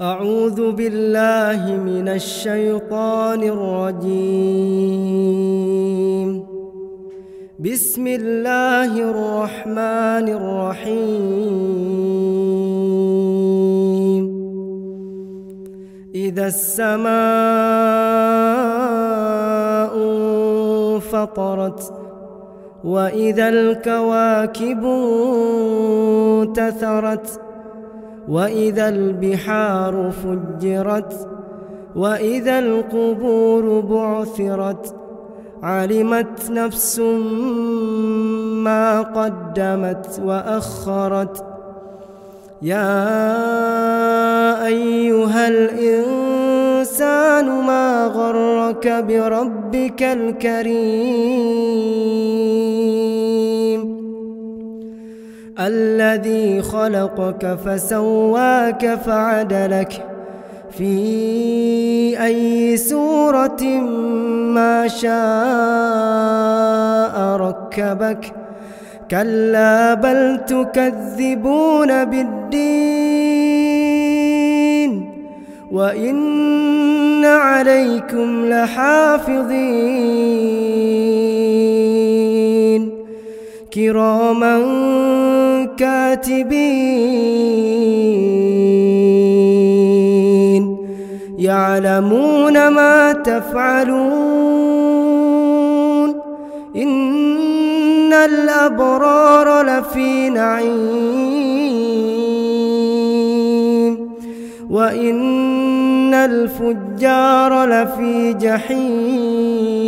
أعوذ بالله من الشيطان الرجيم. بسم الله الرحمن الرحيم. إذا السماء انفطرت وإذا الكواكب انتثرت وإذا البحار فجرت وإذا القبور بعثرت علمت نفس ما قدمت وأخرت. يا أيها الإنسان ما غرك بربك الكريم؟ الذي خلقك فسواك فعدلك في أي سورة ما شاء ركبك. كلا بل تكذبون بالدين وإن عليكم لحافظين. كراما كاتبين يعلمون ما تفعلون إن الأبرار لفي نعيم وإن الفجار لفي جحيم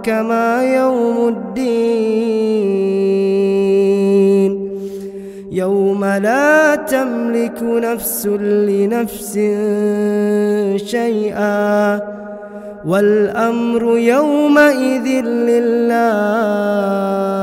أدراك ما يوم الدين. يوم لا تملك نفس لنفس شيئا. والأمر يومئذ لله.